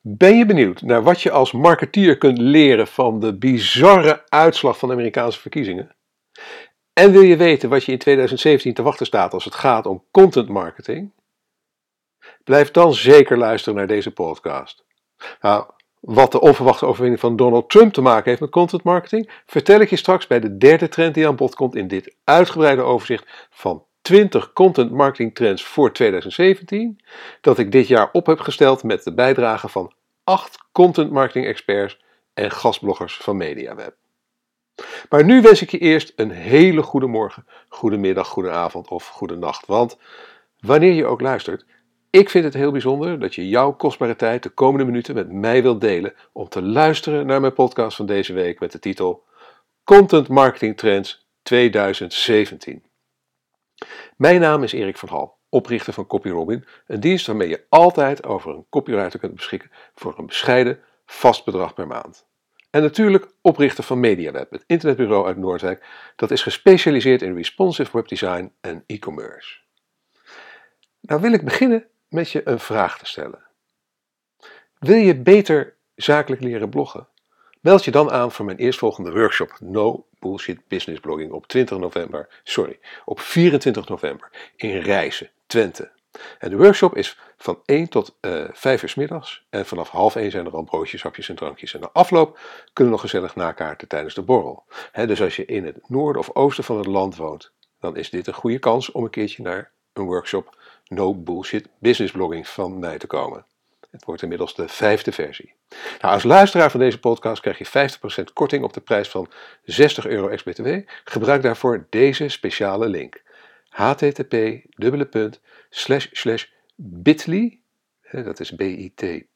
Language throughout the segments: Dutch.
Ben je benieuwd naar wat je als marketeer kunt leren van de bizarre uitslag van de Amerikaanse verkiezingen? En wil je weten wat je in 2017 te wachten staat als het gaat om content marketing? Blijf dan zeker luisteren naar deze podcast. Nou, wat de onverwachte overwinning van Donald Trump te maken heeft met content marketing, vertel ik je straks bij de derde trend die aan bod komt in dit uitgebreide overzicht van 20 content marketing trends voor 2017, dat ik dit jaar op heb gesteld met de bijdrage van 8 content marketing experts en gastbloggers van MediaWeb. Maar nu wens ik je eerst een hele goede morgen, goede middag, goede avond of goede nacht. Want wanneer je ook luistert, ik vind het heel bijzonder dat je jouw kostbare tijd de komende minuten met mij wilt delen om te luisteren naar mijn podcast van deze week met de titel Content Marketing Trends 2017. Mijn naam is Erik van Hal, oprichter van CopyRobin, een dienst waarmee je altijd over een copywriter kunt beschikken voor een bescheiden vast bedrag per maand. En natuurlijk oprichter van MediaWeb, het internetbureau uit Noordwijk dat is gespecialiseerd in responsive webdesign en e-commerce. Nou wil ik beginnen met je een vraag te stellen. Wil je beter zakelijk leren bloggen? Meld je dan aan voor mijn eerstvolgende workshop No Bullshit Business Blogging op 20 november, sorry, op 24 november in Rijssen, Twente. En de workshop is van 1 tot uh, eh, 5 uur s middags. En vanaf half 1 zijn er al broodjes, hapjes en drankjes. En na afloop kunnen we nog gezellig nakaarten tijdens de borrel. dus als je in het noorden of oosten van het land woont, dan is dit een goede kans om een keertje naar een workshop No Bullshit Business Blogging van mij te komen. Het wordt inmiddels de vijfde versie. Nou, als luisteraar van deze podcast krijg je 50% korting op de prijs van 60 euro ex-BTW. Gebruik daarvoor deze speciale link. http bit.ly, dat is bit.ly,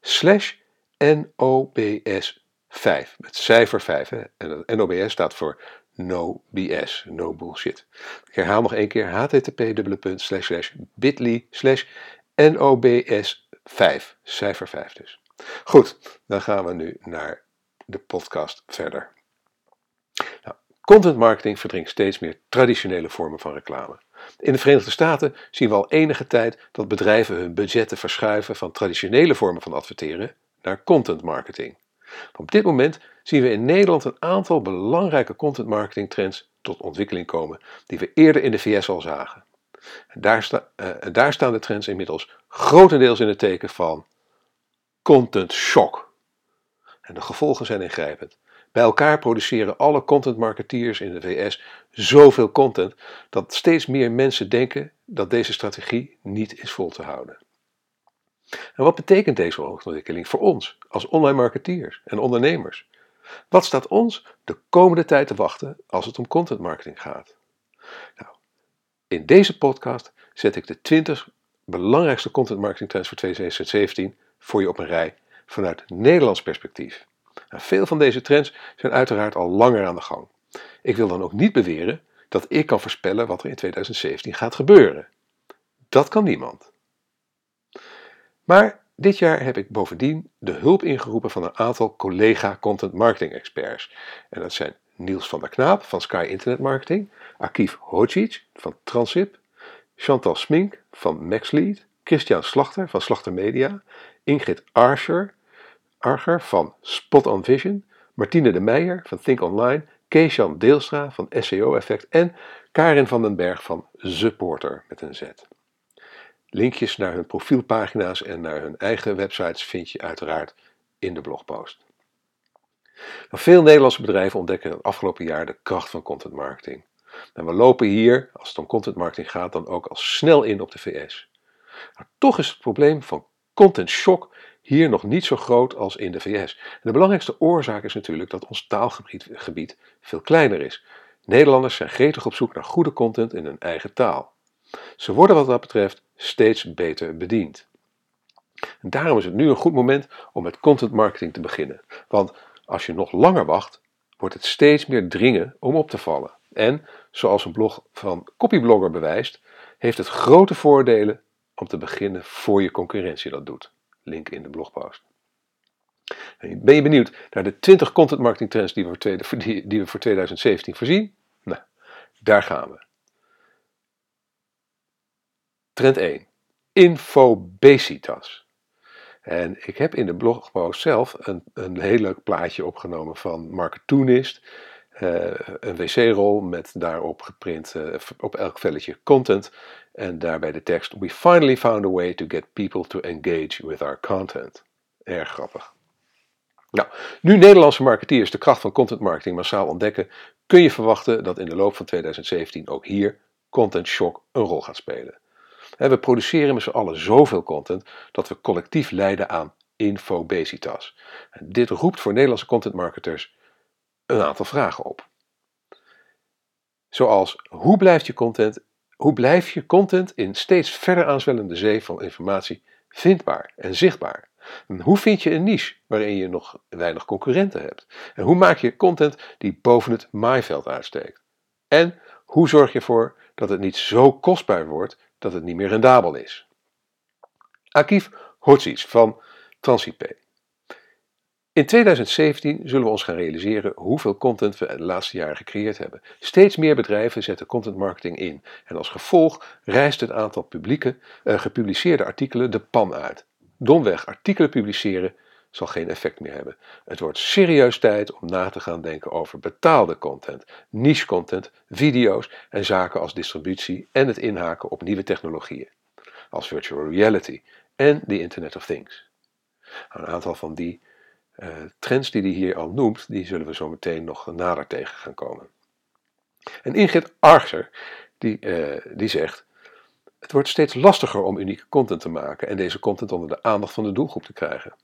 slash NOBS 5, met cijfer 5. Hè? En NOBS staat voor no BS, no bullshit. Ik herhaal nog één keer http://bit.ly NOBS 5, cijfer 5 dus. Goed, dan gaan we nu naar de podcast verder. Nou, content marketing verdringt steeds meer traditionele vormen van reclame. In de Verenigde Staten zien we al enige tijd dat bedrijven hun budgetten verschuiven van traditionele vormen van adverteren naar content marketing. Op dit moment zien we in Nederland een aantal belangrijke content marketing trends tot ontwikkeling komen die we eerder in de VS al zagen. Daar, uh, daar staan de trends inmiddels grotendeels in het teken van content shock. En de gevolgen zijn ingrijpend. Bij elkaar produceren alle content marketeers in de VS zoveel content dat steeds meer mensen denken dat deze strategie niet is vol te houden. En wat betekent deze ontwikkeling voor ons als online marketeers en ondernemers? Wat staat ons de komende tijd te wachten als het om content marketing gaat? Nou, in deze podcast zet ik de 20 belangrijkste content marketing trends voor 2017 voor je op een rij vanuit Nederlands perspectief. Nou, veel van deze trends zijn uiteraard al langer aan de gang. Ik wil dan ook niet beweren dat ik kan voorspellen wat er in 2017 gaat gebeuren. Dat kan niemand. Maar dit jaar heb ik bovendien de hulp ingeroepen van een aantal collega content marketing experts. En dat zijn Niels van der Knaap van Sky Internet Marketing, Akif Hodzic van Transip, Chantal Smink van MaxLead, Christian Slachter van Slachter Media, Ingrid Archer, Archer van Spot on Vision, Martine de Meijer van Think Online, Keesjan Deelstra van SEO Effect en Karin van den Berg van Supporter met een Z. Linkjes naar hun profielpagina's en naar hun eigen websites vind je uiteraard in de blogpost. Veel Nederlandse bedrijven ontdekken het afgelopen jaar de kracht van content marketing. En we lopen hier, als het om content marketing gaat, dan ook al snel in op de VS. Maar toch is het probleem van content shock hier nog niet zo groot als in de VS. En de belangrijkste oorzaak is natuurlijk dat ons taalgebied veel kleiner is. Nederlanders zijn gretig op zoek naar goede content in hun eigen taal. Ze worden wat dat betreft steeds beter bediend. En daarom is het nu een goed moment om met content marketing te beginnen. Want als je nog langer wacht, wordt het steeds meer dringen om op te vallen. En, zoals een blog van Copyblogger bewijst, heeft het grote voordelen om te beginnen voor je concurrentie dat doet. Link in de blogpost. Ben je benieuwd naar de 20 content marketing trends die we voor, die we voor 2017 voorzien? Nou, daar gaan we. Trend 1. Infobesitas. En ik heb in de blogpost zelf een, een heel leuk plaatje opgenomen van Marketoonist. Uh, een wc-rol met daarop geprint uh, op elk velletje content. En daarbij de tekst: We finally found a way to get people to engage with our content. Erg grappig. Nou, nu Nederlandse marketeers de kracht van content marketing massaal ontdekken, kun je verwachten dat in de loop van 2017 ook hier content shock een rol gaat spelen. We produceren met z'n allen zoveel content dat we collectief lijden aan infobesitas. Dit roept voor Nederlandse content marketers een aantal vragen op. Zoals hoe blijft je content, hoe blijf je content in steeds verder aanzwellende zee van informatie vindbaar en zichtbaar? En hoe vind je een niche waarin je nog weinig concurrenten hebt? En hoe maak je content die boven het maaiveld uitsteekt? En hoe zorg je ervoor dat het niet zo kostbaar wordt dat het niet meer rendabel is? Akif Hotsies van TransIP. In 2017 zullen we ons gaan realiseren hoeveel content we de laatste jaren gecreëerd hebben. Steeds meer bedrijven zetten content marketing in en als gevolg rijst het aantal publieke, uh, gepubliceerde artikelen de pan uit. Domweg artikelen publiceren zal geen effect meer hebben. Het wordt serieus tijd om na te gaan denken over betaalde content, niche content, video's en zaken als distributie en het inhaken op nieuwe technologieën, als virtual reality en the Internet of Things. Een aantal van die trends die hij hier al noemt, die zullen we zo meteen nog nader tegen gaan komen. En Ingrid Archer, die, uh, die zegt, het wordt steeds lastiger om unieke content te maken en deze content onder de aandacht van de doelgroep te krijgen.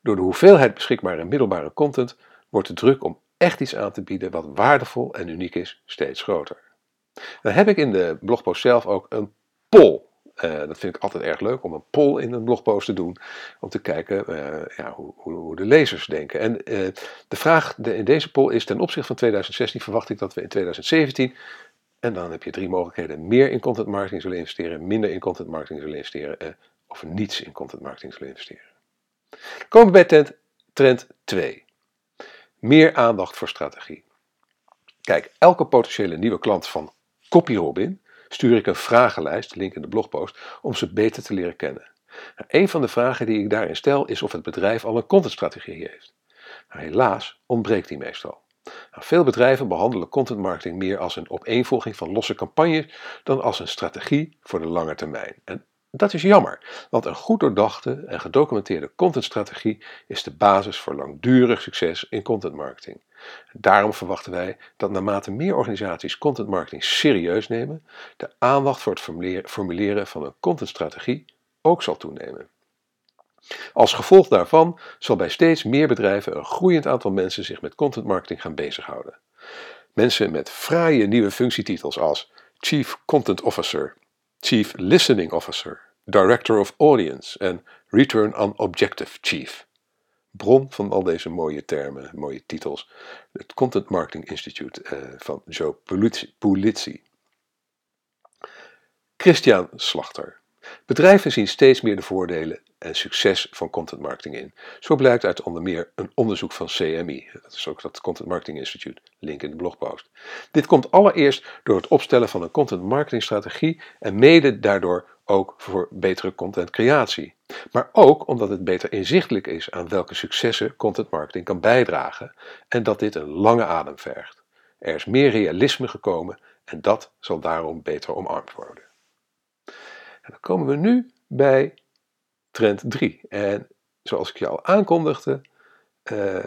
Door de hoeveelheid beschikbare en middelbare content wordt de druk om echt iets aan te bieden wat waardevol en uniek is steeds groter. Dan heb ik in de blogpost zelf ook een poll uh, dat vind ik altijd erg leuk om een poll in een blogpost te doen. Om te kijken uh, ja, hoe, hoe, de lezers denken. En uh, de vraag in deze poll is: ten opzichte van 2016 verwacht ik dat we in 2017. En dan heb je drie mogelijkheden: meer in content marketing zullen investeren, minder in content marketing zullen investeren. of niets in content marketing zullen investeren. Komen we bij trend, trend 2. Meer aandacht voor strategie. Kijk, elke potentiële nieuwe klant van CopyRobin stuur ik een vragenlijst, link in de blogpost, om ze beter te leren kennen. Nou, een van de vragen die ik daarin stel is of het bedrijf al een contentstrategie heeft. Nou, helaas ontbreekt die meestal. Nou, veel bedrijven behandelen content marketing meer als een opeenvolging van losse campagnes dan als een strategie voor de lange termijn. En dat is jammer, want een goed doordachte en gedocumenteerde contentstrategie is de basis voor langdurig succes in content marketing. Daarom verwachten wij dat naarmate meer organisaties content marketing serieus nemen, de aandacht voor het formuleren van een contentstrategie ook zal toenemen. Als gevolg daarvan zal bij steeds meer bedrijven een groeiend aantal mensen zich met content marketing gaan bezighouden. Mensen met fraaie nieuwe functietitels als Chief Content Officer, Chief Listening Officer, Director of Audience en Return on Objective Chief bron van al deze mooie termen, mooie titels. Het Content Marketing Institute uh, van Joe Pulizzi. Christian Slachter. Bedrijven zien steeds meer de voordelen en succes van content marketing in. Zo blijkt uit onder meer een onderzoek van CMI. Dat is ook dat Content Marketing Institute, link in de blogpost. Dit komt allereerst door het opstellen van een content marketing strategie en mede daardoor ook voor betere contentcreatie. Maar ook omdat het beter inzichtelijk is aan welke successen content marketing kan bijdragen en dat dit een lange adem vergt. Er is meer realisme gekomen en dat zal daarom beter omarmd worden. En dan komen we nu bij trend 3. En zoals ik je al aankondigde, uh,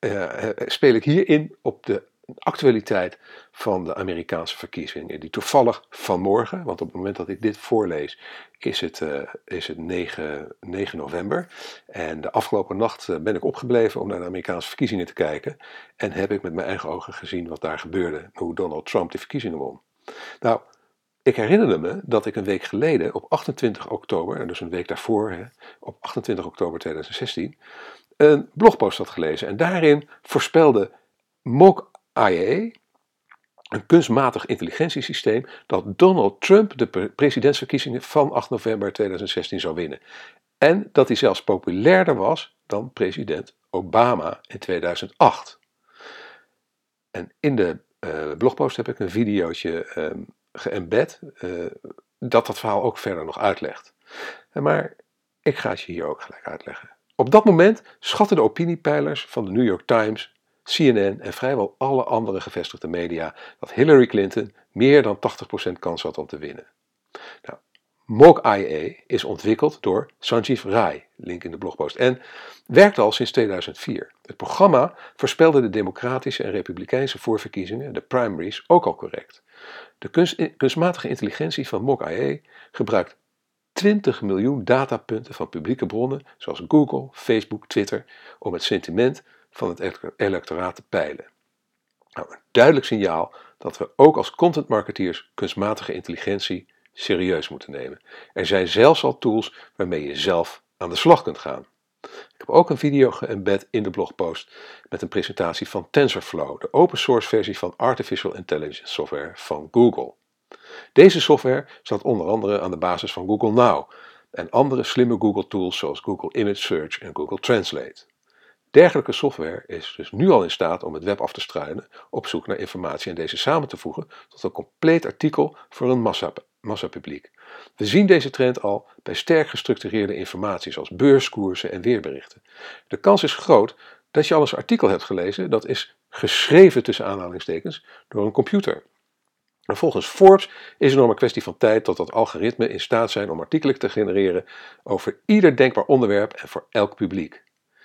uh, speel ik hierin op de actualiteit van de Amerikaanse verkiezingen, die toevallig vanmorgen, want op het moment dat ik dit voorlees, is het, uh, is het 9, 9 november. En de afgelopen nacht uh, ben ik opgebleven om naar de Amerikaanse verkiezingen te kijken. En heb ik met mijn eigen ogen gezien wat daar gebeurde, hoe Donald Trump de verkiezingen won. Nou, ik herinnerde me dat ik een week geleden, op 28 oktober, en dus een week daarvoor, hè, op 28 oktober 2016, een blogpost had gelezen. En daarin voorspelde Mok IA, een kunstmatig intelligentiesysteem, dat Donald Trump de presidentsverkiezingen van 8 november 2016 zou winnen. En dat hij zelfs populairder was dan president Obama in 2008. En in de uh, blogpost heb ik een videootje um, geëmbed uh, dat dat verhaal ook verder nog uitlegt. Maar Ik ga het je hier ook gelijk uitleggen. Op dat moment schatten de opiniepeilers van de New York Times, CNN en vrijwel alle andere gevestigde media dat Hillary Clinton meer dan 80% kans had om te winnen. Nou, Mock-IA is ontwikkeld door Sanjeev Rai, link in de blogpost, en werkt al sinds 2004. Het programma voorspelde de democratische en republikeinse voorverkiezingen, de primaries, ook al correct. De kunstmatige intelligentie van Mock-IA gebruikt 20 miljoen datapunten van publieke bronnen zoals Google, Facebook, Twitter om het sentiment van het electoraat te peilen. Nou, een duidelijk signaal dat we ook als contentmarketeers kunstmatige intelligentie serieus moeten nemen. Er zijn zelfs al tools waarmee je zelf aan de slag kunt gaan. Ik heb ook een video geëmbed in de blogpost met een presentatie van TensorFlow, de open source versie van Artificial Intelligence software van Google. Deze software staat onder andere aan de basis van Google Now en andere slimme Google tools zoals Google Image Search en Google Translate. Dergelijke software is dus nu al in staat om het web af te struinen op zoek naar informatie en deze samen te voegen tot een compleet artikel voor een massa, massapubliek. We zien deze trend al bij sterk gestructureerde informatie zoals beurskoersen en weerberichten. De kans is groot dat je al eens een artikel hebt gelezen dat is geschreven tussen aanhalingstekens door een computer. En volgens Forbes is het nog een kwestie van tijd tot dat algoritmen in staat zijn om artikelen te genereren over ieder denkbaar onderwerp en voor elk publiek.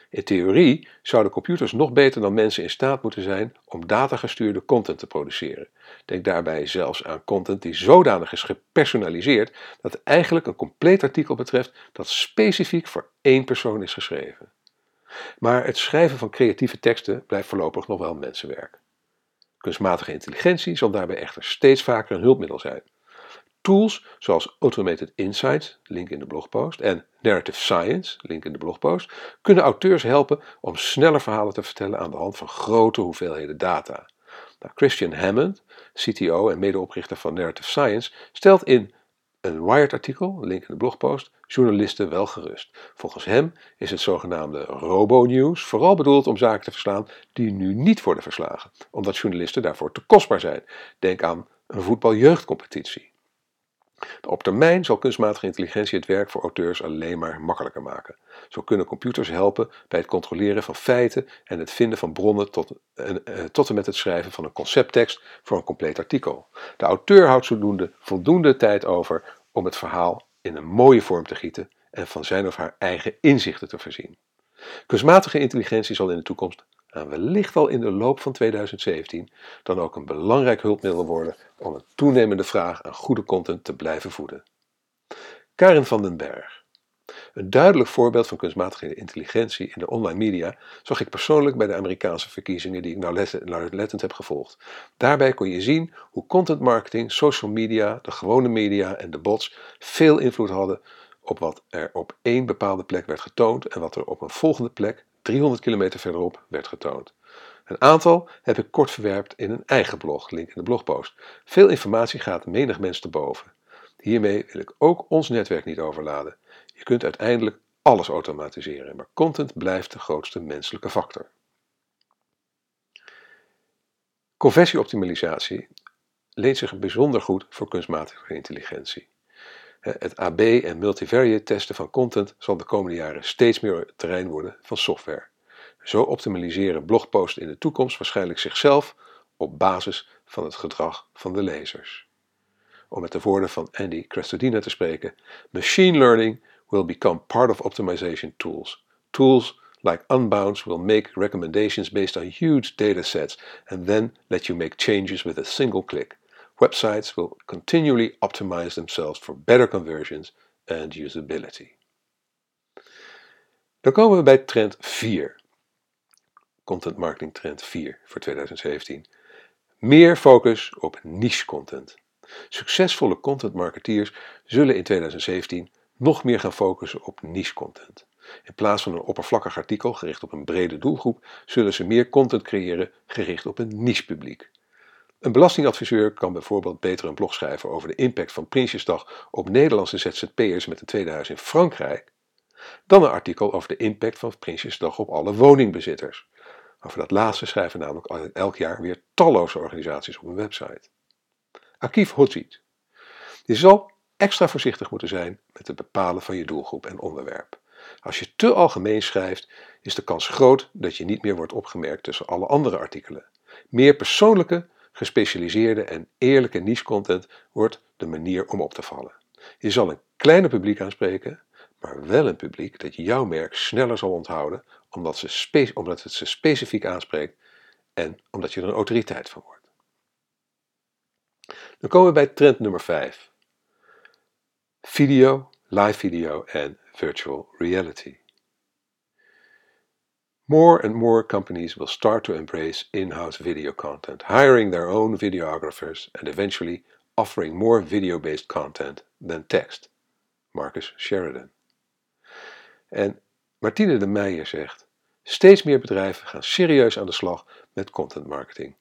In theorie zouden computers nog beter dan mensen in staat moeten zijn om datagestuurde content te produceren. Denk daarbij zelfs aan content die zodanig is gepersonaliseerd dat eigenlijk een compleet artikel betreft dat specifiek voor één persoon is geschreven. Maar het schrijven van creatieve teksten blijft voorlopig nog wel mensenwerk. Kunstmatige intelligentie zal daarbij echter steeds vaker een hulpmiddel zijn. Tools zoals Automated Insights, link in de blogpost, en Narrative Science, link in de blogpost, kunnen auteurs helpen om sneller verhalen te vertellen aan de hand van grote hoeveelheden data. Nou, Christian Hammond, CTO en medeoprichter van Narrative Science, stelt in een Wired-artikel, link in de blogpost, journalisten wel gerust. Volgens hem is het zogenaamde robo-news vooral bedoeld om zaken te verslaan die nu niet worden verslagen, omdat journalisten daarvoor te kostbaar zijn. Denk aan een voetbaljeugdcompetitie. Op termijn zal kunstmatige intelligentie het werk voor auteurs alleen maar makkelijker maken. Zo kunnen computers helpen bij het controleren van feiten en het vinden van bronnen tot, en, eh, tot en met het schrijven van een concepttekst voor een compleet artikel. De auteur houdt zodoende voldoende tijd over om het verhaal in een mooie vorm te gieten en van zijn of haar eigen inzichten te voorzien. Kunstmatige intelligentie zal in de toekomst en wellicht al in de loop van 2017 dan ook een belangrijk hulpmiddel worden om een toenemende vraag aan goede content te blijven voeden. Karin van den Berg. Een duidelijk voorbeeld van kunstmatige intelligentie in de online media zag ik persoonlijk bij de Amerikaanse verkiezingen die ik nauwlettend heb gevolgd. Daarbij kon je zien hoe content marketing, social media, de gewone media en de bots veel invloed hadden op wat er op één bepaalde plek werd getoond en wat er op een volgende plek 300 kilometer verderop werd getoond. Een aantal heb ik kort verwerpt in een eigen blog, link in de blogpost. Veel informatie gaat menig mens te boven. Hiermee wil ik ook ons netwerk niet overladen. Je kunt uiteindelijk alles automatiseren, maar content blijft de grootste menselijke factor. Conversieoptimalisatie leent zich bijzonder goed voor kunstmatige intelligentie. Het AB en multivariate testen van content zal de komende jaren steeds meer terrein worden van software. Zo optimaliseren blogposts in de toekomst waarschijnlijk zichzelf op basis van het gedrag van de lezers. Om met de woorden van Andy Crestodina te spreken: Machine learning will become part of optimization tools. Tools like Unbounce will make recommendations based on huge datasets and then let you make changes with a single click. Websites will continually optimize themselves for better conversions and usability. Dan komen we bij trend 4. Content marketing trend 4 voor 2017. Meer focus op niche content. Succesvolle content marketeers zullen in 2017 nog meer gaan focussen op niche content. In plaats van een oppervlakkig artikel gericht op een brede doelgroep, zullen ze meer content creëren gericht op een niche publiek. Een belastingadviseur kan bijvoorbeeld beter een blog schrijven over de impact van Prinsjesdag op Nederlandse ZZP'ers met een tweede huis in Frankrijk, dan een artikel over de impact van Prinsjesdag op alle woningbezitters. Over dat laatste schrijven namelijk elk jaar weer talloze organisaties op een website. Akif Hodziet. Je zal extra voorzichtig moeten zijn met het bepalen van je doelgroep en onderwerp. Als je te algemeen schrijft, is de kans groot dat je niet meer wordt opgemerkt tussen alle andere artikelen. Meer persoonlijke, gespecialiseerde en eerlijke niche-content wordt de manier om op te vallen. Je zal een kleiner publiek aanspreken, maar wel een publiek dat jouw merk sneller zal onthouden omdat, ze omdat het ze specifiek aanspreekt en omdat je er een autoriteit van wordt. Dan komen we bij trend nummer 5. Video, live video en virtual reality. More and more companies will start to embrace in-house video content, hiring their own videographers and eventually offering more video-based content than text. Marcus Sheridan. En Martine de Meijer zegt: Steeds meer bedrijven gaan serieus aan de slag met content marketing.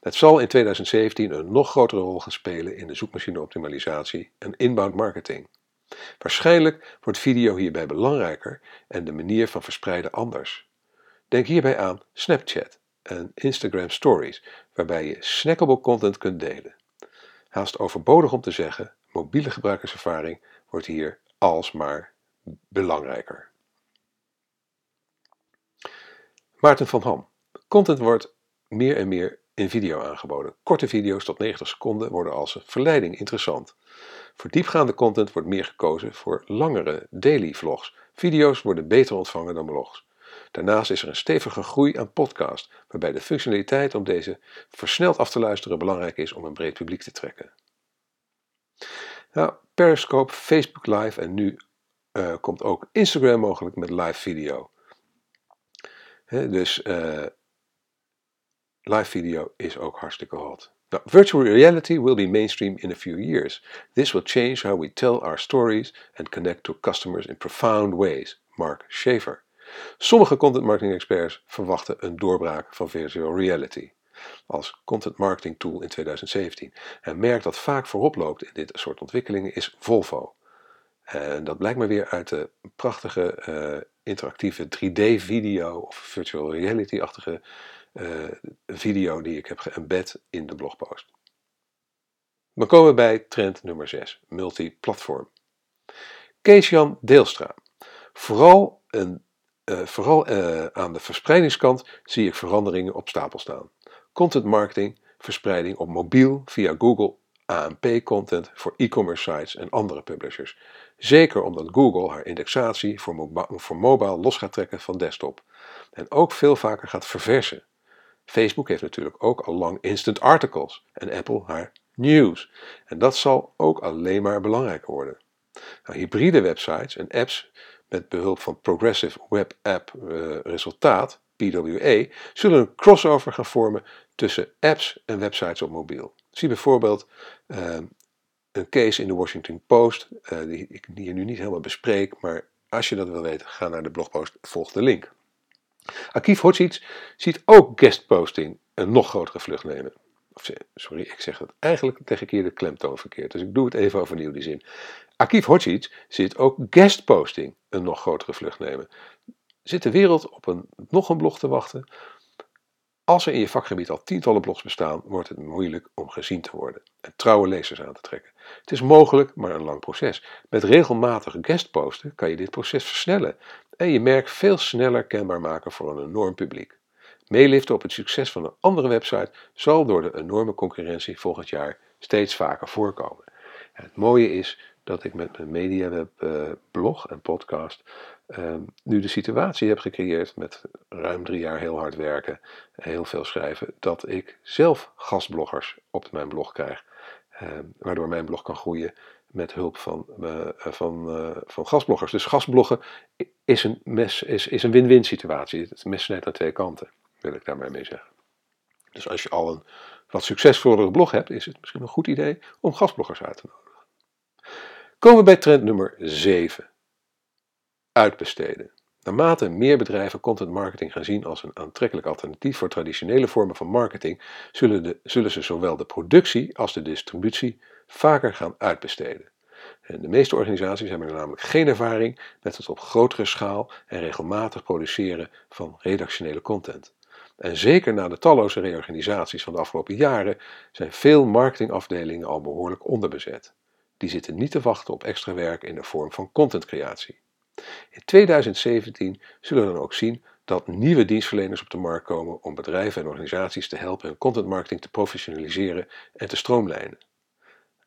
Het zal in 2017 een nog grotere rol gaan spelen in de zoekmachine-optimalisatie en inbound marketing. Waarschijnlijk wordt video hierbij belangrijker en de manier van verspreiden anders. Denk hierbij aan Snapchat en Instagram Stories, waarbij je snackable content kunt delen. Haast overbodig om te zeggen, mobiele gebruikerservaring wordt hier alsmaar belangrijker. Maarten van Ham. Content wordt meer en meer in video aangeboden. Korte video's tot 90 seconden worden als verleiding interessant. Voor diepgaande content wordt meer gekozen voor langere daily vlogs. Video's worden beter ontvangen dan blogs. Daarnaast is er een stevige groei aan podcast, waarbij de functionaliteit om deze versneld af te luisteren belangrijk is om een breed publiek te trekken. Nou, Periscope, Facebook Live en nu uh, komt ook Instagram mogelijk met live video. dus uh, live video is ook hartstikke hot. Now, virtual reality will be mainstream in a few years. This will change how we tell our stories and connect to customers in profound ways. Mark Schaefer. Sommige content marketing experts verwachten een doorbraak van virtual reality als content marketing tool in 2017. En merk dat vaak voorop loopt in dit soort ontwikkelingen is Volvo. En dat blijkt maar weer uit de prachtige uh, interactieve 3D-video of virtual reality-achtige uh, video die ik heb geëmbed in de blogpost. Dan komen we bij trend nummer 6, multiplatform. Kees-Jan Deelstra. Vooral, een, vooral aan de verspreidingskant zie ik veranderingen op stapel staan. Content marketing, verspreiding op mobiel via Google AMP-content voor e-commerce sites en andere publishers. Zeker omdat Google haar indexatie voor, voor mobile los gaat trekken van desktop. En ook veel vaker gaat verversen. Facebook heeft natuurlijk ook al lang instant articles en Apple haar news. En dat zal ook alleen maar belangrijker worden. Nou, hybride websites en apps met behulp van Progressive Web App uh, Resultaat, PWA, zullen een crossover gaan vormen tussen apps en websites op mobiel. Zie bijvoorbeeld uh, een case in de Washington Post, uh, die ik hier nu niet helemaal bespreek, maar als je dat wil weten, ga naar de blogpost, volg de link. Akief Hotsic ziet ook guestposting een nog grotere vlucht nemen. Sorry, ik zeg het eigenlijk tegen keer de klemtoon verkeerd, dus ik doe het even overnieuw die zin. Akief Hotsic ziet ook guestposting een nog grotere vlucht nemen. Zit de wereld op een, nog een blog te wachten? Als er in je vakgebied al tientallen blogs bestaan, wordt het moeilijk om gezien te worden en trouwe lezers aan te trekken. Het is mogelijk, maar een lang proces. Met regelmatig guestposten kan je dit proces versnellen en je merk veel sneller kenbaar maken voor een enorm publiek. Meeliften op het succes van een andere website zal door de enorme concurrentie volgend jaar steeds vaker voorkomen. het mooie is dat ik met mijn MediaWeb uh, blog en podcast Ehm, nu de situatie heb gecreëerd met ruim drie jaar heel hard werken, heel veel schrijven, dat ik zelf gastbloggers op mijn blog krijg. Ehm, waardoor mijn blog kan groeien met hulp van, uh, van, uh, van gastbloggers. Dus gastbloggen is een, mes, is, is een win-win situatie. Het mes snijdt aan twee kanten, wil ik daarmee mee zeggen. Dus als je al een wat succesvollere blog hebt, is het misschien een goed idee om gastbloggers uit te nodigen. Komen we bij trend nummer 7 uitbesteden. Naarmate meer bedrijven content marketing gaan zien als een aantrekkelijk alternatief voor traditionele vormen van marketing, zullen, de, zullen ze zowel de productie als de distributie vaker gaan uitbesteden. En de meeste organisaties hebben er namelijk geen ervaring met het op grotere schaal en regelmatig produceren van redactionele content. En zeker na de talloze reorganisaties van de afgelopen jaren zijn veel marketingafdelingen al behoorlijk onderbezet. Die zitten niet te wachten op extra werk in de vorm van contentcreatie. In 2017 zullen we dan ook zien dat nieuwe dienstverleners op de markt komen om bedrijven en organisaties te helpen hun contentmarketing te professionaliseren en te stroomlijnen.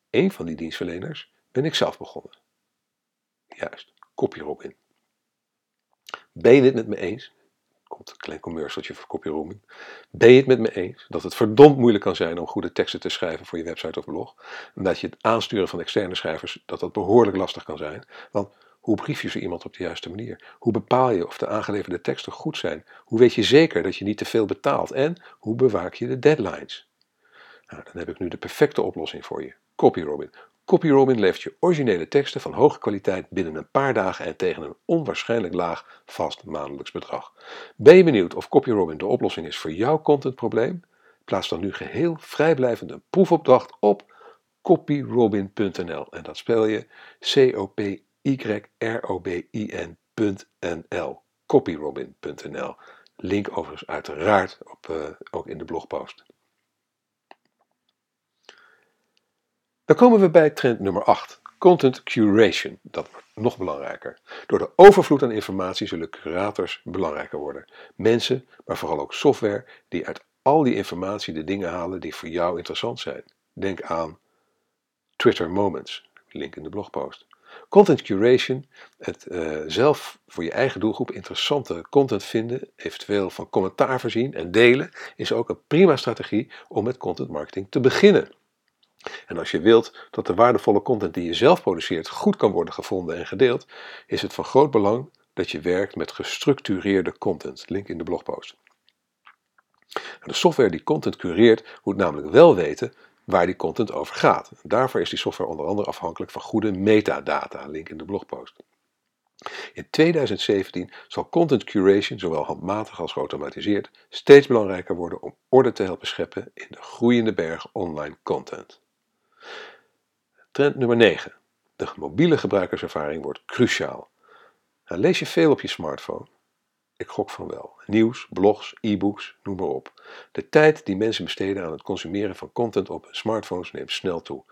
Een van die dienstverleners ben ik zelf begonnen. Juist, CopyRobin. Ben je het met me eens? Komt een klein commercialtje voor CopyRobin. Ben je het met me eens dat het verdomd moeilijk kan zijn om goede teksten te schrijven voor je website of blog? En dat je het aansturen van externe schrijvers, dat dat behoorlijk lastig kan zijn. Want hoe brief je zo iemand op de juiste manier? Hoe bepaal je of de aangeleverde teksten goed zijn? Hoe weet je zeker dat je niet te veel betaalt? En hoe bewaak je de deadlines? Nou, dan heb ik nu de perfecte oplossing voor je. CopyRobin. CopyRobin levert je originele teksten van hoge kwaliteit binnen een paar dagen en tegen een onwaarschijnlijk laag vast maandelijks bedrag. Ben je benieuwd of CopyRobin de oplossing is voor jouw contentprobleem? Plaats dan nu geheel vrijblijvend een proefopdracht op copyrobin.nl en dat spel je C-O-P-Y-R-O-B-I-N.nl copyrobin.nl Link overigens uiteraard op, uh, ook in de blogpost. Dan komen we bij trend nummer 8. Content curation. Dat wordt nog belangrijker. Door de overvloed aan informatie zullen curators belangrijker worden. Mensen, maar vooral ook software, die uit al die informatie de dingen halen die voor jou interessant zijn. Denk aan Twitter Moments, link in de blogpost. Content curation, het uh, zelf voor je eigen doelgroep interessante content vinden, eventueel van commentaar voorzien en delen, is ook een prima strategie om met content marketing te beginnen. En als je wilt dat de waardevolle content die je zelf produceert goed kan worden gevonden en gedeeld, is het van groot belang dat je werkt met gestructureerde content. Link in de blogpost. De software die content cureert moet namelijk wel weten waar die content over gaat. Daarvoor is die software onder andere afhankelijk van goede metadata. Link in de blogpost. In 2017 zal content curation, zowel handmatig als geautomatiseerd, steeds belangrijker worden om orde te helpen scheppen in de groeiende berg online content. Trend nummer 9. De mobiele gebruikerservaring wordt cruciaal. Nou, lees je veel op je smartphone? Ik gok van wel. Nieuws, blogs, e-books, noem maar op. De tijd die mensen besteden aan het consumeren van content op smartphones neemt snel toe.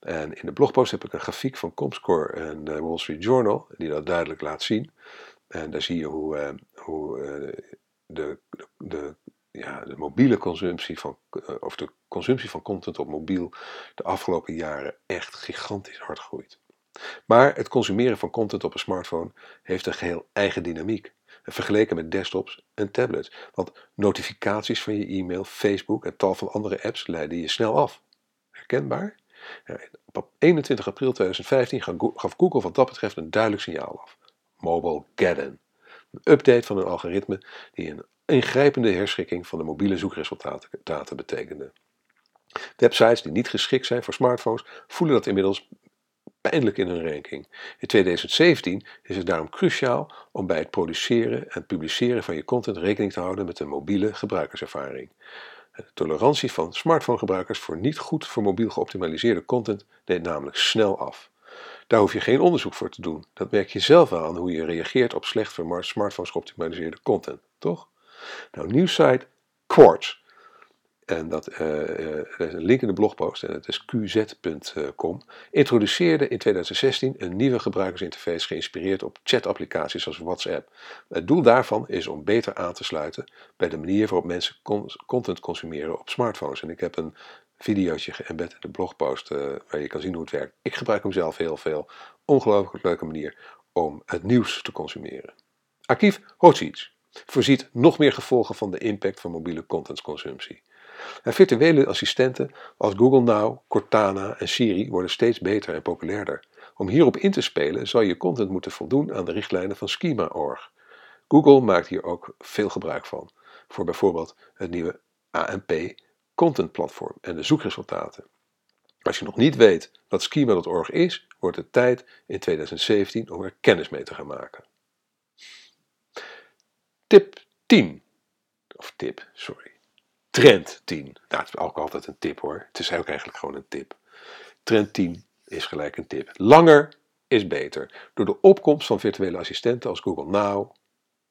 En in de blogpost heb ik een grafiek van Comscore en de Wall Street Journal die dat duidelijk laat zien. En daar zie je hoe, uh, hoe de, de, de ja, de mobiele consumptie van, eh, of de consumptie van content op mobiel de afgelopen jaren echt gigantisch hard groeit. Maar het consumeren van content op een smartphone heeft een geheel eigen dynamiek. Vergeleken met desktops en tablets. Want notificaties van je e-mail, Facebook en tal van andere apps leiden je snel af. Herkenbaar? Op 21 april 2015 gaf Google wat dat betreft een duidelijk signaal af. Mobile Geddon. Een update van een algoritme die een ingrijpende herschikking van de mobiele zoekresultaten betekende. Websites die niet geschikt zijn voor smartphones voelen dat inmiddels pijnlijk in hun ranking. In 2017 is het daarom cruciaal om bij het produceren en publiceren van je content rekening te houden met een mobiele gebruikerservaring. De tolerantie van smartphonegebruikers voor niet goed voor mobiel geoptimaliseerde content neemt namelijk snel af. Daar hoef je geen onderzoek voor te doen. Dat merk je zelf wel aan hoe je reageert op slecht voor smartphones geoptimaliseerde content, toch? Nou, nieuwsite Quartz. En dat uh, is een link in de blogpost en het is qz.com. Introduceerde in 2016 een nieuwe gebruikersinterface geïnspireerd op chatapplicaties zoals WhatsApp. Het doel daarvan is om beter aan te sluiten bij de manier waarop mensen content consumeren op smartphones. En ik heb een videootje geëmbed in de blogpost uh, waar je kan zien hoe het werkt. Ik gebruik hem zelf heel veel. Ongelooflijk leuke manier om het nieuws te consumeren. Archief Hotsiets voorziet nog meer gevolgen van de impact van mobiele contentconsumptie. En virtuele assistenten als Google Now, Cortana en Siri worden steeds beter en populairder. Om hierop in te spelen zal je content moeten voldoen aan de richtlijnen van Schema.org. Google maakt hier ook veel gebruik van, voor bijvoorbeeld het nieuwe AMP Content Platform en de zoekresultaten. Als je nog niet weet wat Schema.org is, wordt het tijd in 2017 om er kennis mee te gaan maken. Tip 10. Of tip, sorry. Trend 10. Nou, het is ook altijd een tip hoor. Het is eigenlijk gewoon een tip. Trend 10 is gelijk een tip. Langer is beter. Door de opkomst van virtuele assistenten als Google Now,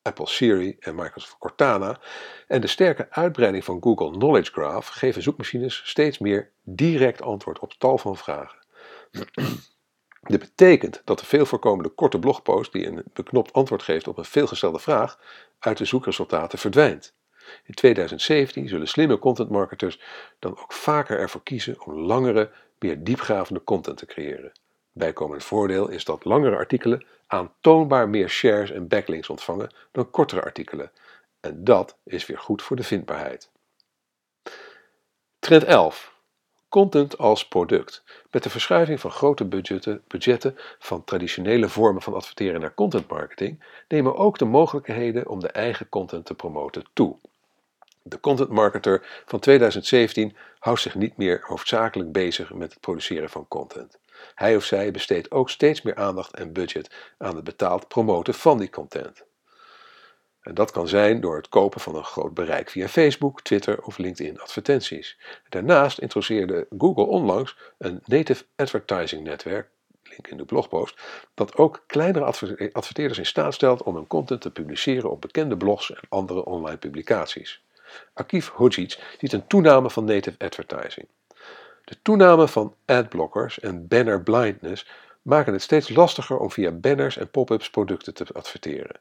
Apple Siri en Microsoft Cortana en de sterke uitbreiding van Google Knowledge Graph geven zoekmachines steeds meer direct antwoord op tal van vragen. Dit betekent dat de veel voorkomende korte blogpost die een beknopt antwoord geeft op een veelgestelde vraag uit de zoekresultaten verdwijnt. In 2017 zullen slimme contentmarketers dan ook vaker ervoor kiezen om langere, meer diepgravende content te creëren. Bijkomend voordeel is dat langere artikelen aantoonbaar meer shares en backlinks ontvangen dan kortere artikelen. En dat is weer goed voor de vindbaarheid. Trend 11. Content als product. Met de verschuiving van grote budgetten, budgetten van traditionele vormen van adverteren naar content marketing nemen ook de mogelijkheden om de eigen content te promoten toe. De content marketer van 2017 houdt zich niet meer hoofdzakelijk bezig met het produceren van content. Hij of zij besteedt ook steeds meer aandacht en budget aan het betaald promoten van die content. En dat kan zijn door het kopen van een groot bereik via Facebook, Twitter of LinkedIn advertenties. Daarnaast introduceerde Google onlangs een native advertising netwerk, link in de blogpost, dat ook kleinere adverteerders in staat stelt om hun content te publiceren op bekende blogs en andere online publicaties. Akif Hodzic ziet een toename van native advertising. De toename van adblockers en banner blindness maken het steeds lastiger om via banners en pop-ups producten te adverteren.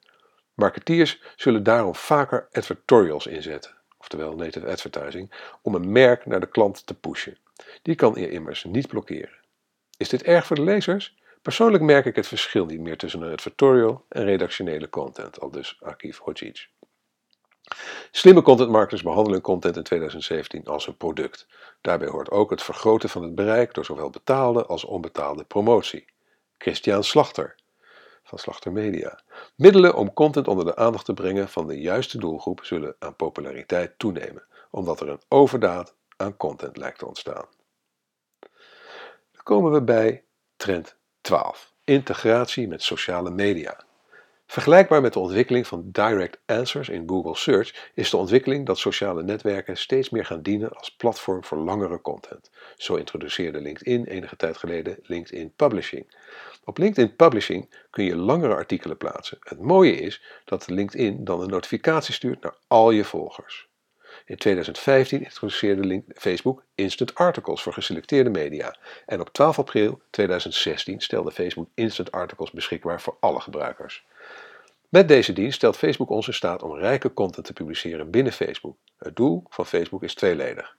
Marketeers zullen daarom vaker advertorials inzetten, oftewel native advertising, om een merk naar de klant te pushen. Die kan je immers niet blokkeren. Is dit erg voor de lezers? Persoonlijk merk ik het verschil niet meer tussen een advertorial en redactionele content, al dus Akif Hodzic. Slimme contentmarketers behandelen content in 2017 als een product. Daarbij hoort ook het vergroten van het bereik door zowel betaalde als onbetaalde promotie. Christian Slachter van Media. Middelen om content onder de aandacht te brengen van de juiste doelgroep zullen aan populariteit toenemen, omdat er een overdaad aan content lijkt te ontstaan. Dan komen we bij trend 12: integratie met sociale media. Vergelijkbaar met de ontwikkeling van direct answers in Google Search is de ontwikkeling dat sociale netwerken steeds meer gaan dienen als platform voor langere content. Zo introduceerde LinkedIn enige tijd geleden LinkedIn Publishing. Op LinkedIn Publishing kun je langere artikelen plaatsen. Het mooie is dat LinkedIn dan een notificatie stuurt naar al je volgers. In 2015 introduceerde Facebook Instant Articles voor geselecteerde media. En op 12 april 2016 stelde Facebook Instant Articles beschikbaar voor alle gebruikers. Met deze dienst stelt Facebook ons in staat om rijke content te publiceren binnen Facebook. Het doel van Facebook is tweeledig.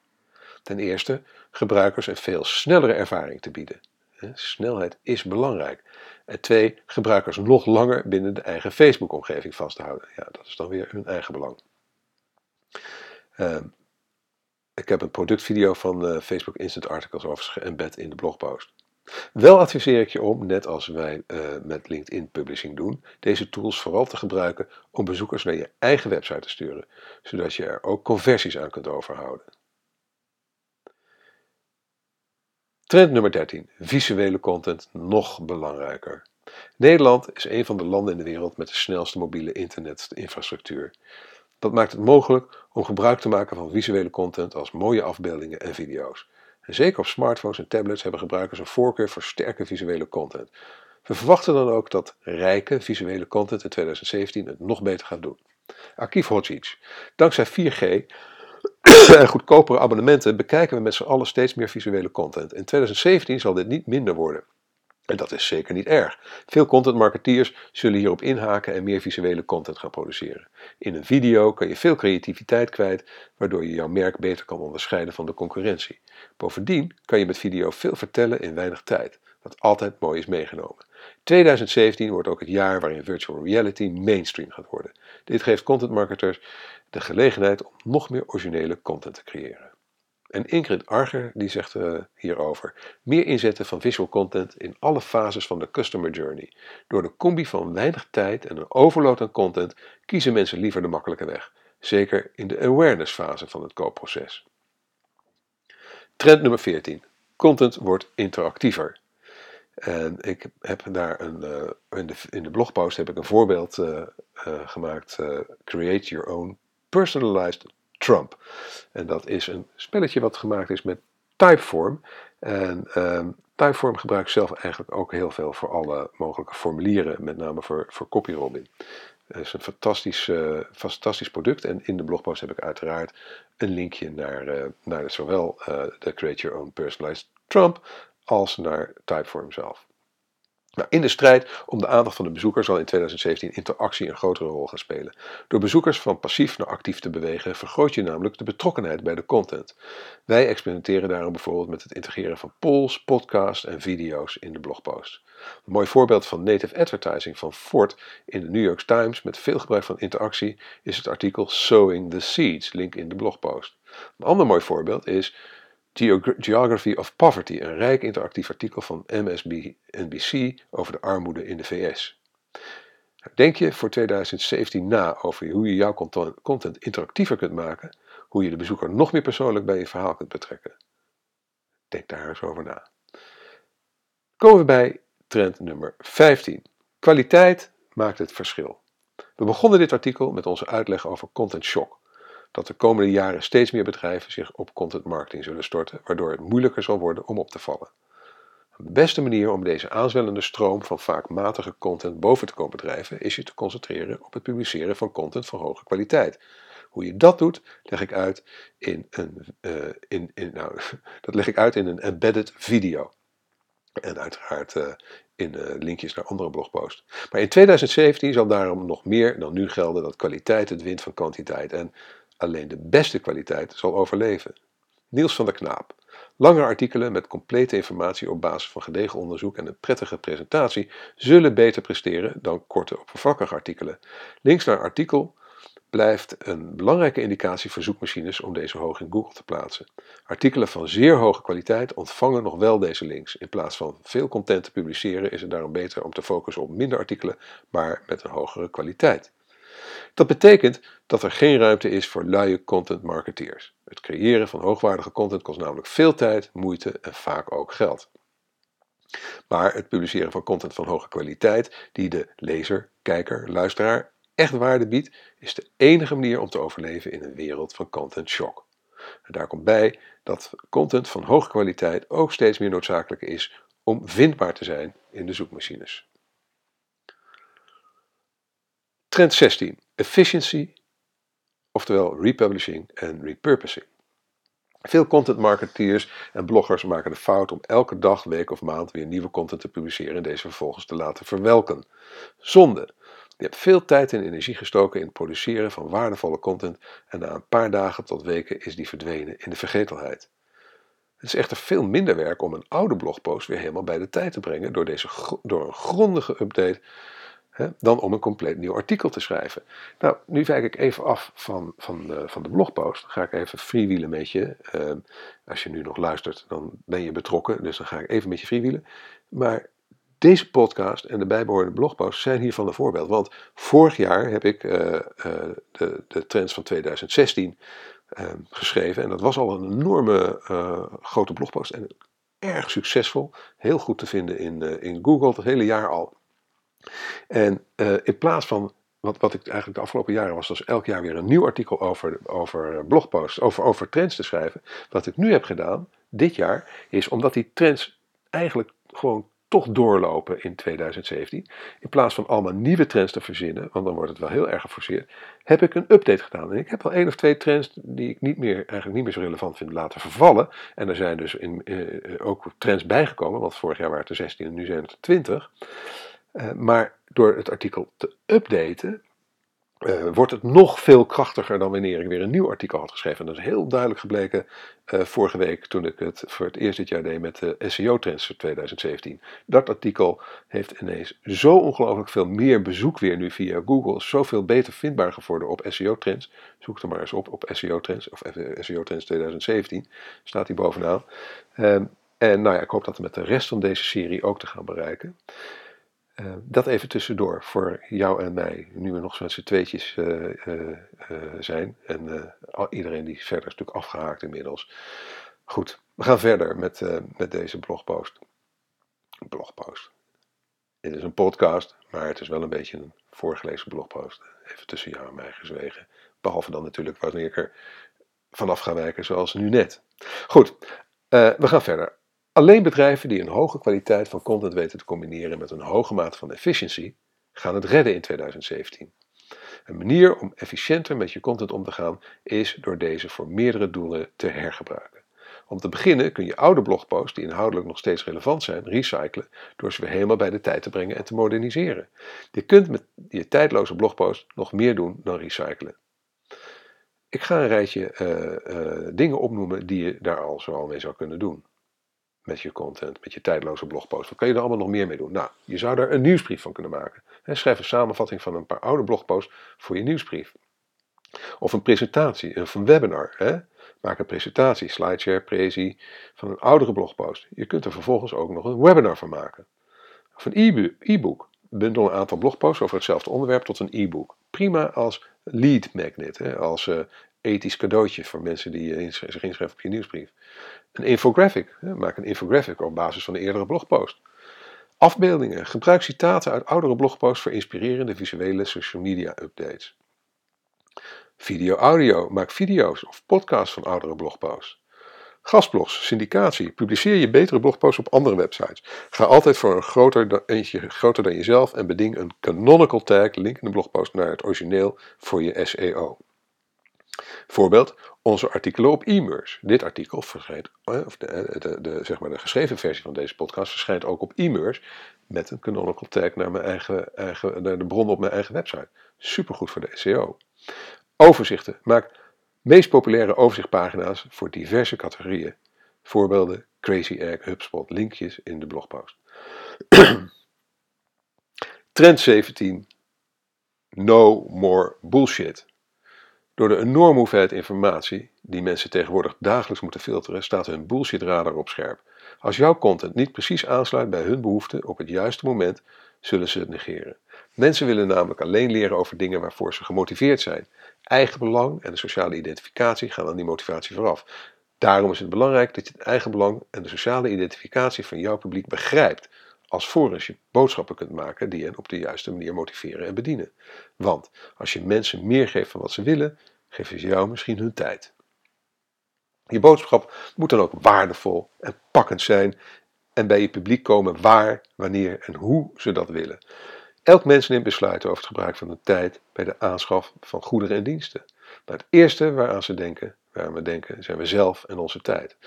Ten eerste gebruikers een veel snellere ervaring te bieden. Snelheid is belangrijk. En twee, gebruikers nog langer binnen de eigen Facebook-omgeving vast te houden. Ja, dat is dan weer hun eigen belang. Ehm, ik heb een productvideo van uh, Facebook Instant Articles overigens geëmbed in de blogpost. Wel adviseer ik je om, net als wij uh, met LinkedIn Publishing doen, deze tools vooral te gebruiken om bezoekers naar je eigen website te sturen, zodat je er ook conversies aan kunt overhouden. Trend nummer 13. Visuele content nog belangrijker. Nederland is een van de landen in de wereld met de snelste mobiele internetinfrastructuur. Dat maakt het mogelijk om gebruik te maken van visuele content als mooie afbeeldingen en video's. Zeker op smartphones en tablets hebben gebruikers een voorkeur voor sterke visuele content. We verwachten dan ook dat rijke visuele content in 2017 het nog beter gaat doen. Archief Hodzic. Dankzij 4G en goedkopere abonnementen bekijken we met z'n allen steeds meer visuele content. In 2017 zal dit niet minder worden. En dat is zeker niet erg. Veel contentmarketeers zullen hierop inhaken en meer visuele content gaan produceren. In een video kan je veel creativiteit kwijt, waardoor je jouw merk beter kan onderscheiden van de concurrentie. Bovendien kan je met video veel vertellen in weinig tijd, wat altijd mooi is meegenomen. 2017 wordt ook het jaar waarin virtual reality mainstream gaat worden. Dit geeft contentmarketers de gelegenheid om nog meer originele content te creëren. En Ingrid Arger die zegt uh, hierover: meer inzetten van visual content in alle fases van de customer journey. Door de combi van weinig tijd en een overload aan content kiezen mensen liever de makkelijke weg. Zeker in de awareness fase van het koopproces. Trend nummer 14. Content wordt interactiever. En ik heb daar een, uh, in, de, in de blogpost heb ik een voorbeeld uh, gemaakt. create your own personalized Trump. En dat is een spelletje wat gemaakt is met Typeform. En um, Typeform gebruik ik zelf eigenlijk ook heel veel voor alle mogelijke formulieren, met name voor, voor CopyRobin. Het is een fantastisch, uh, fantastisch product en in de blogpost heb ik uiteraard een linkje naar, uh, naar zowel uh, de Create Your Own Personalized Trump als naar Typeform zelf. Nou, in de strijd om de aandacht van de bezoeker zal in 2017 interactie een grotere rol gaan spelen. Door bezoekers van passief naar actief te bewegen vergroot je namelijk de betrokkenheid bij de content. Wij experimenteren daarom bijvoorbeeld met het integreren van polls, podcasts en video's in de blogpost. Een mooi voorbeeld van native advertising van Ford in de New York Times met veel gebruik van interactie is het artikel Sowing the Seeds, link in de blogpost. Een ander mooi voorbeeld is Geography of Poverty, een rijk interactief artikel van MSNBC over de armoede in de VS. Denk je voor 2017 na over hoe je jouw content interactiever kunt maken, hoe je de bezoeker nog meer persoonlijk bij je verhaal kunt betrekken? Denk daar eens over na. Komen we bij trend nummer 15. Kwaliteit maakt het verschil. We begonnen dit artikel met onze uitleg over content shock dat de komende jaren steeds meer bedrijven zich op content marketing zullen storten, waardoor het moeilijker zal worden om op te vallen. De beste manier om deze aanzwellende stroom van vaak matige content boven te komen drijven, is je te concentreren op het publiceren van content van hoge kwaliteit. Hoe je dat doet, leg ik uit in een, uh, in, in, nou, dat leg ik uit in een embedded video. En uiteraard uh, in uh, linkjes naar andere blogposts. Maar in 2017 zal daarom nog meer dan nu gelden dat kwaliteit het wint van kwantiteit. En Alleen de beste kwaliteit zal overleven. Niels van der Knaap. Lange artikelen met complete informatie op basis van gedegen onderzoek en een prettige presentatie zullen beter presteren dan korte oppervlakkige artikelen. Links naar artikel blijft een belangrijke indicatie voor zoekmachines om deze hoog in Google te plaatsen. Artikelen van zeer hoge kwaliteit ontvangen nog wel deze links. In plaats van veel content te publiceren is het daarom beter om te focussen op minder artikelen, maar met een hogere kwaliteit. Dat betekent dat er geen ruimte is voor luie content marketeers. Het creëren van hoogwaardige content kost namelijk veel tijd, moeite en vaak ook geld. Maar het publiceren van content van hoge kwaliteit, die de lezer, kijker, luisteraar echt waarde biedt, is de enige manier om te overleven in een wereld van content shock. En daar komt bij dat content van hoge kwaliteit ook steeds meer noodzakelijk is om vindbaar te zijn in de zoekmachines. Trend 16. Efficiency, oftewel republishing en repurposing. Veel content marketeers en bloggers maken de fout om elke dag, week of maand weer nieuwe content te publiceren en deze vervolgens te laten verwelken. Zonde. Je hebt veel tijd en energie gestoken in het produceren van waardevolle content en na een paar dagen tot weken is die verdwenen in de vergetelheid. Het is echter veel minder werk om een oude blogpost weer helemaal bij de tijd te brengen door, deze, door een grondige update hè, dan om een compleet nieuw artikel te schrijven. Nou, nu wijk ik even af van, van, uh, van de blogpost. Dan ga ik even freewheelen met je. Uh, als je nu nog luistert, dan ben je betrokken. Dus dan ga ik even met je freewheelen. Maar deze podcast en de bijbehorende blogpost zijn hiervan een voorbeeld. Want vorig jaar heb ik uh, de, de trends van 2016 ehm, geschreven. En dat was al een enorme grote blogpost. En erg succesvol. Heel goed te vinden in, in Google het hele jaar al. En uh, in plaats van wat, wat ik eigenlijk de afgelopen jaren was, was elk jaar weer een nieuw artikel over, over blogposts, over, over trends te schrijven. Wat ik nu heb gedaan, dit jaar, is omdat die trends eigenlijk gewoon toch doorlopen in 2017. In plaats van allemaal nieuwe trends te verzinnen, want dan wordt het wel heel erg geforceerd, heb ik een update gedaan. En ik heb wel één of twee trends die ik niet meer, eigenlijk niet meer zo relevant vind laten vervallen. En er zijn dus in, eh, ook trends bijgekomen, want vorig jaar waren het er 16 en nu zijn het er 20. Uh, maar door het artikel te updaten, uh, wordt het nog veel krachtiger dan wanneer ik weer een nieuw artikel had geschreven. En dat is heel duidelijk gebleken uh, vorige week toen ik het voor het eerst dit jaar deed met de SEO-trends voor 2017. Dat artikel heeft ineens zo ongelooflijk veel meer bezoek weer nu via Google. Zoveel beter vindbaar geworden op SEO-trends. Zoek er maar eens op op SEO-trends of SEO-trends 2017. Staat hier bovenaan. Um, en nou ja, ik hoop dat met de rest van deze serie ook te gaan bereiken. Uh, dat even tussendoor voor jou en mij, nu we nog zo'n z'n tweetjes uh, uh, zijn. En iedereen die verder is natuurlijk afgehaakt inmiddels. Goed, we gaan verder met, met deze blogpost. Blogpost. Dit is een podcast, maar het is wel een beetje een voorgelezen blogpost. Even tussen jou en mij gezwegen. Behalve dan natuurlijk wanneer ik er vanaf ga wijken, zoals nu net. Goed, we gaan verder. Alleen bedrijven die een hoge kwaliteit van content weten te combineren met een hoge mate van efficiëntie, gaan het redden in 2017. Een manier om efficiënter met je content om te gaan is door deze voor meerdere doelen te hergebruiken. Om te beginnen kun je oude blogposts, die inhoudelijk nog steeds relevant zijn, recyclen door ze weer helemaal bij de tijd te brengen en te moderniseren. Je kunt met je tijdloze blogpost nog meer doen dan recyclen. Ik ga een rijtje uh, uh, dingen opnoemen die je daar al zo al mee zou kunnen doen. Met je content, met je tijdloze blogpost. Wat kan je er allemaal nog meer mee doen? Nou, je zou daar een nieuwsbrief van kunnen maken. schrijf een samenvatting van een paar oude blogposts voor je nieuwsbrief. Of een presentatie, een webinar. Hè? Maak een presentatie, slideshare, prezi van een oudere blogpost. Je kunt er vervolgens ook nog een webinar van maken. Of een e-book. Bundel een aantal blogposts over hetzelfde onderwerp tot een e-book. Prima als lead magnet, hè? als uh, ethisch cadeautje voor mensen die uh, zich inschrijven op je nieuwsbrief. Een infographic. Maak een infographic op basis van een eerdere blogpost. Afbeeldingen. Gebruik citaten uit oudere blogposts voor inspirerende visuele social media updates. Video-audio, maak video's of podcasts van oudere blogposts. Gastblogs, syndicatie, publiceer je betere blogposts op andere websites. Ga altijd voor een groter, eentje groter dan jezelf en beding een canonical tag, link in de blogpost naar het origineel voor je SEO. Voorbeeld, onze artikelen op e-mers. Dit artikel verschijnt, eh, of de, de, de, zeg maar de geschreven versie van deze podcast verschijnt ook op e-mers met een canonical tag naar, mijn eigen, eigen, naar de bron op mijn eigen website. Supergoed voor de SEO. Overzichten. Maak meest populaire overzichtpagina's voor diverse categorieën. Voorbeelden Crazy Egg, HubSpot, linkjes in de blogpost. Trend 17. No more bullshit. Door de enorme hoeveelheid informatie die mensen tegenwoordig dagelijks moeten filteren, staat hun bullshit-radar op scherp. Als jouw content niet precies aansluit bij hun behoeften op het juiste moment, zullen ze het negeren. Mensen willen namelijk alleen leren over dingen waarvoor ze gemotiveerd zijn. Eigenbelang en de sociale identificatie gaan aan die motivatie vooraf. Daarom is het belangrijk dat je het eigenbelang en de sociale identificatie van jouw publiek begrijpt, alvorens je boodschappen kunt maken die hen op de juiste manier motiveren en bedienen. Want als je mensen meer geeft van wat ze willen, geven ze jou misschien hun tijd. Je boodschap moet dan ook waardevol en pakkend zijn en bij je publiek komen waar, wanneer en hoe ze dat willen. Elk mens neemt besluiten over het gebruik van de tijd bij de aanschaf van goederen en diensten. Maar het eerste waaraan ze denken, waar we denken, zijn we zelf en onze tijd.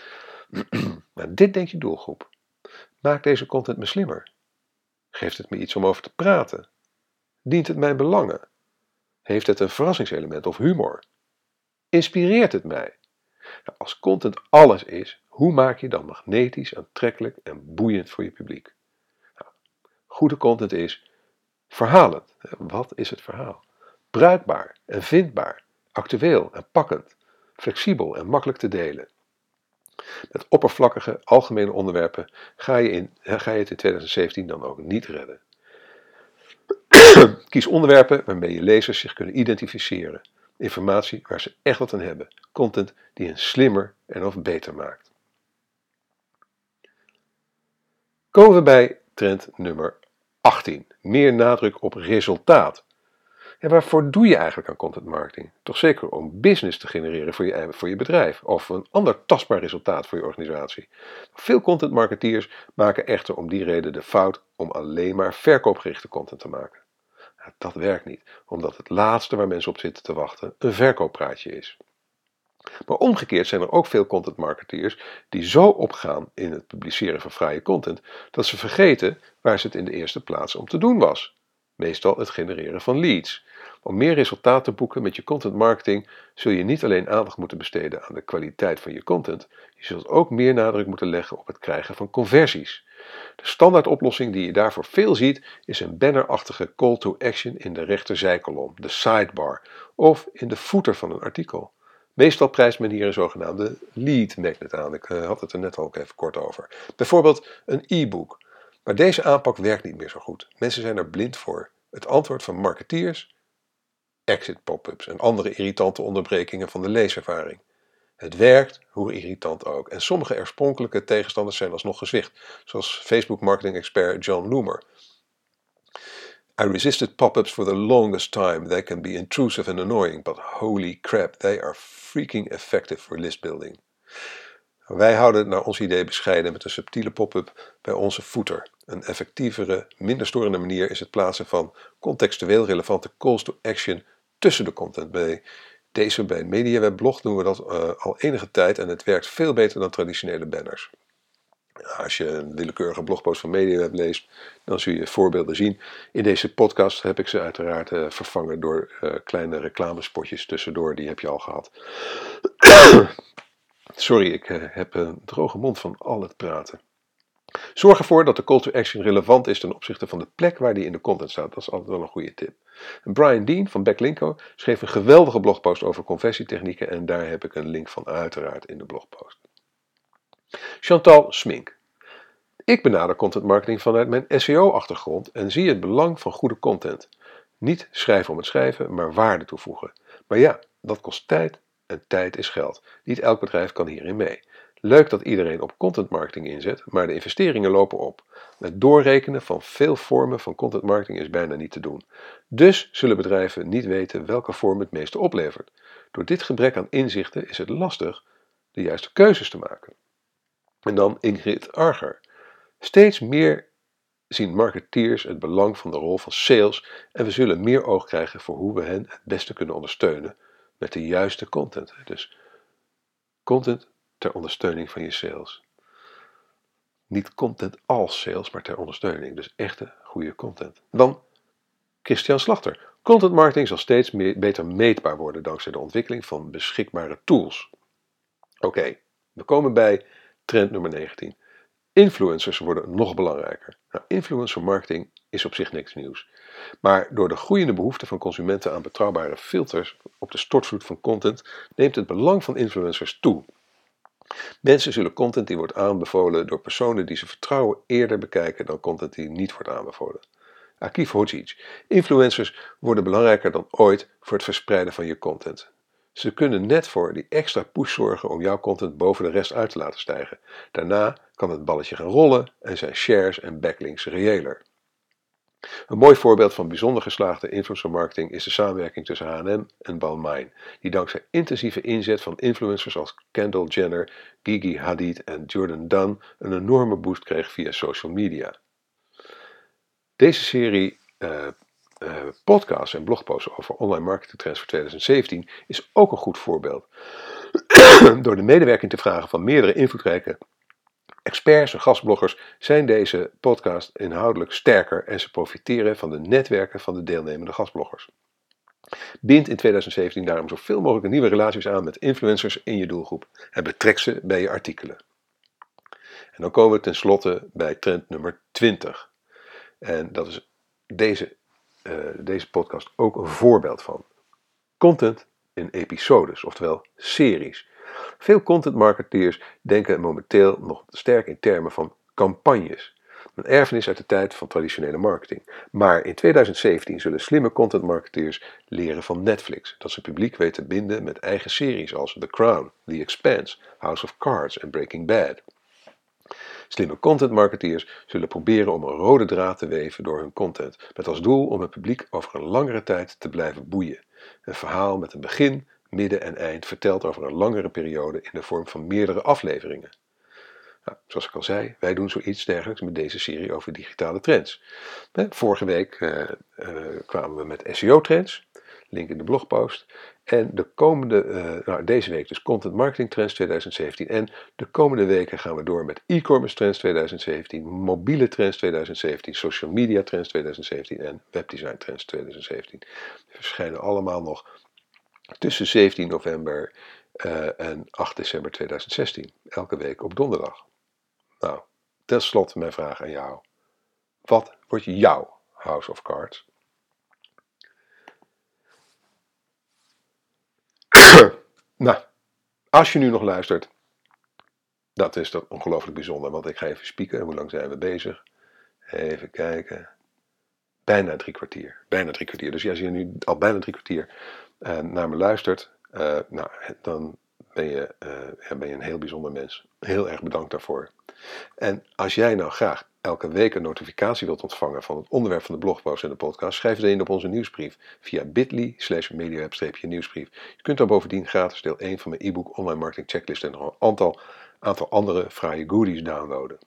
maar dit denkt je doelgroep. Maakt deze content me slimmer? Geeft het me iets om over te praten? Dient het mijn belangen? Heeft het een verrassingselement of humor? Inspireert het mij? Nou, als content alles is, hoe maak je dan magnetisch, aantrekkelijk en boeiend voor je publiek? Nou, goede content is Verhalend. Wat is het verhaal? Bruikbaar en vindbaar, actueel en pakkend, flexibel en makkelijk te delen. Met oppervlakkige, algemene onderwerpen ga je, in, ga je het in 2017 dan ook niet redden. Kies onderwerpen waarmee je lezers zich kunnen identificeren. Informatie waar ze echt wat aan hebben. Content die hen slimmer en of beter maakt. Komen we bij trend nummer 18. Meer nadruk op resultaat. En waarvoor doe je eigenlijk aan content marketing? Toch zeker om business te genereren voor je, voor je bedrijf of een ander tastbaar resultaat voor je organisatie. Veel content marketeers maken echter om die reden de fout om alleen maar verkoopgerichte content te maken. Dat werkt niet, omdat het laatste waar mensen op zitten te wachten een verkooppraatje is. Maar omgekeerd zijn er ook veel content marketeers die zo opgaan in het publiceren van vrije content dat ze vergeten waar ze het in de eerste plaats om te doen was. Meestal het genereren van leads. Om meer resultaat te boeken met je content marketing zul je niet alleen aandacht moeten besteden aan de kwaliteit van je content, je zult ook meer nadruk moeten leggen op het krijgen van conversies. De standaardoplossing die je daarvoor veel ziet is een bannerachtige call to action in de rechterzijkolom, de sidebar, of in de footer van een artikel. Meestal prijst men hier een zogenaamde lead magnet aan. Ik eh, had het er net al ook even kort over. Bijvoorbeeld een e-book. Maar deze aanpak werkt niet meer zo goed. Mensen zijn er blind voor. Het antwoord van marketeers? Exit pop-ups en andere irritante onderbrekingen van de leeservaring. Het werkt, hoe irritant ook. En sommige oorspronkelijke tegenstanders zijn alsnog gezwicht, zoals Facebook marketing expert John Loomer. I resisted pop-ups for the longest time. They can be intrusive and annoying, but holy crap, they are freaking effective for list building. Wij houden het naar ons idee bescheiden met een subtiele pop-up bij onze footer. Een effectievere, minder storende manier is het plaatsen van contextueel relevante calls to action tussen de content bij Deze bij MediaWeb-blog doen we dat uh, al enige tijd en het werkt veel beter dan traditionele banners. Als je een willekeurige blogpost van MediaWeb leest, dan zul je voorbeelden zien. In deze podcast heb ik ze uiteraard uh, vervangen door uh, kleine reclamespotjes tussendoor. Die heb je al gehad. Sorry, ik heb een droge mond van al het praten. Zorg ervoor dat de call to action relevant is ten opzichte van de plek waar die in de content staat. Dat is altijd wel een goede tip. Brian Dean van Backlinko schreef een geweldige blogpost over conversietechnieken en daar heb ik een link van uiteraard in de blogpost. Chantal Smink. Ik benader content marketing vanuit mijn SEO-achtergrond en zie het belang van goede content. Niet schrijven om het schrijven, maar waarde toevoegen. Maar ja, dat kost tijd en tijd is geld. Niet elk bedrijf kan hierin mee. Leuk dat iedereen op content marketing inzet, maar de investeringen lopen op. Het doorrekenen van veel vormen van content marketing is bijna niet te doen. Dus zullen bedrijven niet weten welke vorm het meeste oplevert. Door dit gebrek aan inzichten is het lastig de juiste keuzes te maken. En dan Ingrid Arger. Steeds meer zien marketeers het belang van de rol van sales en we zullen meer oog krijgen voor hoe we hen het beste kunnen ondersteunen met de juiste content. Dus content ter ondersteuning van je sales. Niet content als sales, maar ter ondersteuning. Dus echte goede content. Dan Christian Slachter. Content marketing zal steeds meer, beter meetbaar worden dankzij de ontwikkeling van beschikbare tools. Oké, we komen bij trend nummer 19. Influencers worden nog belangrijker. Nou, influencer marketing is op zich niks nieuws. Maar door de groeiende behoefte van consumenten aan betrouwbare filters op de stortvloed van content neemt het belang van influencers toe. Mensen zullen content die wordt aanbevolen door personen die ze vertrouwen eerder bekijken dan content die niet wordt aanbevolen. Akif Hodzic. Influencers worden belangrijker dan ooit voor het verspreiden van je content. Ze kunnen net voor die extra push zorgen om jouw content boven de rest uit te laten stijgen. Daarna kan het balletje gaan rollen en zijn shares en backlinks reëler. Een mooi voorbeeld van bijzonder geslaagde influencer marketing is de samenwerking tussen H&M en Balmain, die dankzij intensieve inzet van influencers als Kendall Jenner, Gigi Hadid en Jordan Dunn een enorme boost kreeg via social media. Deze serie uh, uh, podcasts en blogposts over online marketing trends voor 2017 is ook een goed voorbeeld. Door de medewerking te vragen van meerdere invloedrijke Experts en gastbloggers zijn deze podcast inhoudelijk sterker en ze profiteren van de netwerken van de deelnemende gastbloggers. Bind in 2017 daarom zoveel mogelijk nieuwe relaties aan met influencers in je doelgroep en betrek ze bij je artikelen. En dan komen we tenslotte bij trend nummer 20. En dat is deze, uh, deze podcast ook een voorbeeld van. Content in episodes, oftewel series. Veel content marketeers denken momenteel nog sterk in termen van campagnes. Een erfenis uit de tijd van traditionele marketing. Maar in 2017 zullen slimme content marketeers leren van Netflix dat ze publiek weten binden met eigen series als The Crown, The Expanse, House of Cards en Breaking Bad. Slimme content marketeers zullen proberen om een rode draad te weven door hun content, met als doel om het publiek over een langere tijd te blijven boeien. Een verhaal met een begin, midden en eind verteld over een langere periode in de vorm van meerdere afleveringen. Nou, zoals ik al zei, wij doen zoiets dergelijks met deze serie over digitale trends. Vorige week uh, uh, kwamen we met SEO-trends, link in de blogpost. En de komende, uh, nou, deze week dus Content Marketing Trends 2017. En de komende weken gaan we door met e-commerce trends 2017, mobiele trends 2017, social media trends 2017 en webdesign trends 2017. Die verschijnen allemaal nog tussen 17 november uh, en 8 december 2016. Elke week op donderdag. Nou, tenslotte mijn vraag aan jou. Wat wordt jouw House of Cards? Nou, als je nu nog luistert, dat is toch ongelooflijk bijzonder, want ik ga even spieken. Hoe lang zijn we bezig? Even kijken. Bijna drie kwartier. Bijna drie kwartier. Dus als je nu al bijna drie kwartier uh, naar me luistert, uh, nou, dan ben je, uh, ben je een heel bijzonder mens. Heel erg bedankt daarvoor. En als jij nou graag elke week een notificatie wilt ontvangen van het onderwerp van de blogpost en de podcast, schrijf het in op onze nieuwsbrief via bit.ly slash nieuwsbrief Je kunt dan bovendien gratis deel 1 van mijn e-book Online Marketing Checklist en nog een aantal, aantal andere fraaie goodies downloaden.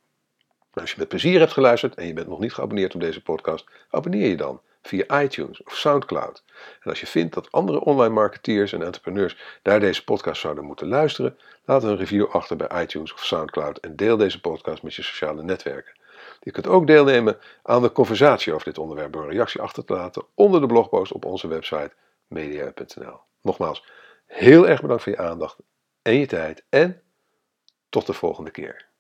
Als je met plezier hebt geluisterd en je bent nog niet geabonneerd op deze podcast, abonneer je dan. via iTunes of Soundcloud. En als je vindt dat andere online marketeers en entrepreneurs naar deze podcast zouden moeten luisteren, laat een review achter bij iTunes of Soundcloud en deel deze podcast met je sociale netwerken. Je kunt ook deelnemen aan de conversatie over dit onderwerp door een reactie achter te laten onder de blogpost op onze website media.nl. Nogmaals, heel erg bedankt voor je aandacht en je tijd en tot de volgende keer.